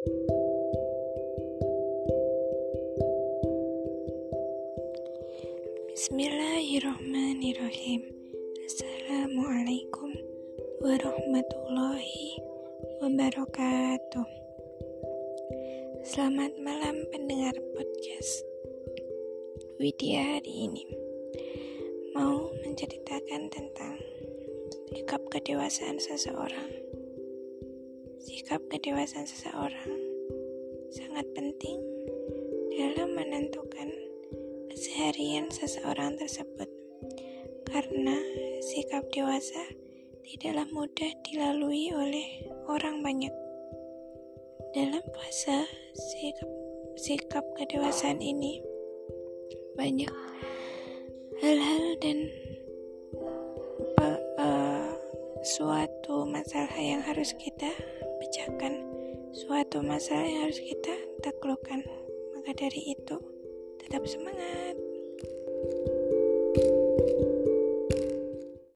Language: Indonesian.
Bismillahirrahmanirrahim. Assalamualaikum warahmatullahi wabarakatuh. Selamat malam pendengar podcast. Widya hari ini mau menceritakan tentang sikap kedewasaan seseorang. Sikap kedewasaan seseorang sangat penting dalam menentukan keseharian seseorang tersebut, karena sikap dewasa tidaklah mudah dilalui oleh orang banyak. Dalam fase sikap, sikap kedewasaan ini, banyak hal-hal dan uh, suatu masalah yang harus kita pecahkan, suatu masalah yang harus kita taklukkan. Maka dari itu, Tetap semangat.